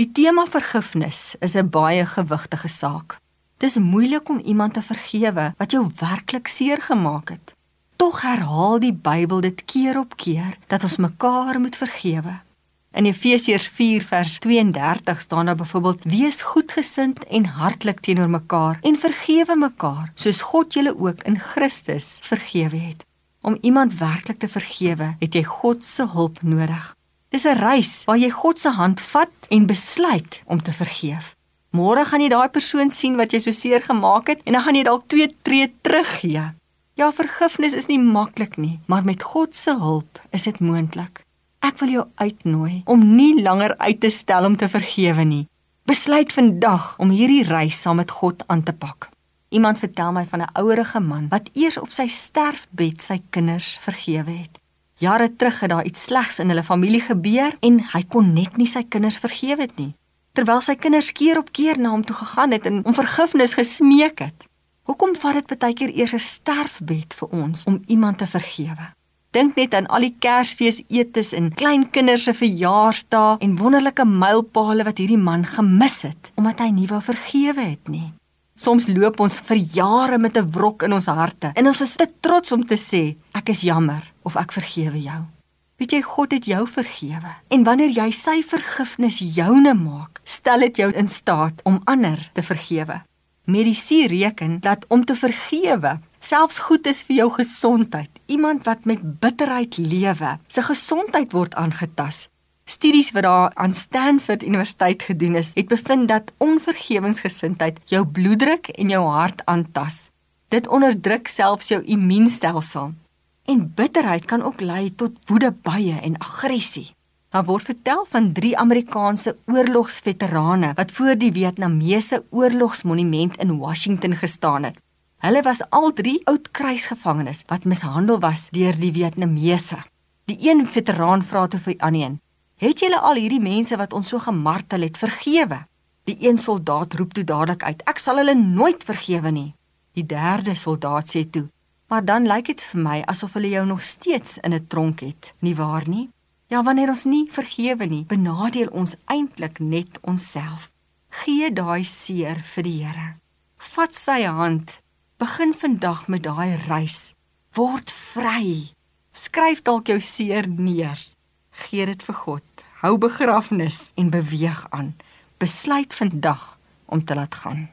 Die tema vergifnis is 'n baie gewigtige saak. Dis moeilik om iemand te vergewe wat jou werklik seer gemaak het. Tog herhaal die Bybel dit keer op keer dat ons mekaar moet vergewe. In Efesiërs 4 vers 32 staan daar byvoorbeeld: "Wees goedgesind en hartlik teenoor mekaar en vergewe mekaar, soos God julle ook in Christus vergewe het." Om iemand werklik te vergewe, het jy God se hulp nodig. Dis 'n reis waar jy God se hand vat en besluit om te vergeef. Môre gaan jy daai persoon sien wat jy so seer gemaak het en dan gaan jy dalk twee tree teruggee. Ja, vergifnis is nie maklik nie, maar met God se hulp is dit moontlik. Ek wil jou uitnooi om nie langer uit te stel om te vergewe nie. Besluit vandag om hierdie reis saam met God aan te pak. Iemand vertel my van 'n ouerige man wat eers op sy sterfbed sy kinders vergewe het. Jare terug het daar iets slegs in hulle familie gebeur en hy kon net nie sy kinders vergewe het nie. Terwyl sy kinders keer op keer na hom toe gegaan het en om vergifnis gesmeek het. Hoekom vat dit baie keer eers 'n sterfbed vir ons om iemand te vergewe? Dink net aan al die Kersfees-etes en kleinkinders se verjaarsdae en wonderlike mylpale wat hierdie man gemis het omdat hy nie wou vergewe het nie. Soms loop ons vir jare met 'n wrok in ons harte en ons is te trots om te sê ek is jammer of ek vergewe jou. Weet jy God het jou vergewe en wanneer jy sy vergifnis joune maak, stel dit jou in staat om ander te vergewe. Mediese reken dat om te vergewe selfs goed is vir jou gesondheid. Iemand wat met bitterheid lewe, sy gesondheid word aangetas. Studies wat daar aan Stanford Universiteit gedoen is, het bevind dat onvergewensgesindheid jou bloeddruk en jou hart aantas. Dit onderdruk selfs jou immuunstelsel. En bitterheid kan ook lei tot woedebuie en aggressie. Daar word vertel van drie Amerikaanse oorlogsveterane wat voor die Vietnamese oorlogsmonument in Washington gestaan het. Hulle was al drie oud kruisgevangenes wat mishandel was deur die Vietnamese. Die een veteraan vra toe vir die ander: "Het julle al hierdie mense wat ons so gemartel het vergewe?" Die een soldaat roep toe dadelik uit: "Ek sal hulle nooit vergewe nie." Die derde soldaat sê toe: Maar dan lyk dit vir my asof hulle jou nog steeds in 'n tronk het, nie waar nie? Ja, wanneer ons nie vergewe nie, benadeel ons eintlik net onsself. Gee daai seer vir die Here. Vat sy hand. Begin vandag met daai reis. Word vry. Skryf dalk jou seer neer. Gee dit vir God. Hou begrafnis en beweeg aan. Besluit vandag om te laat gaan.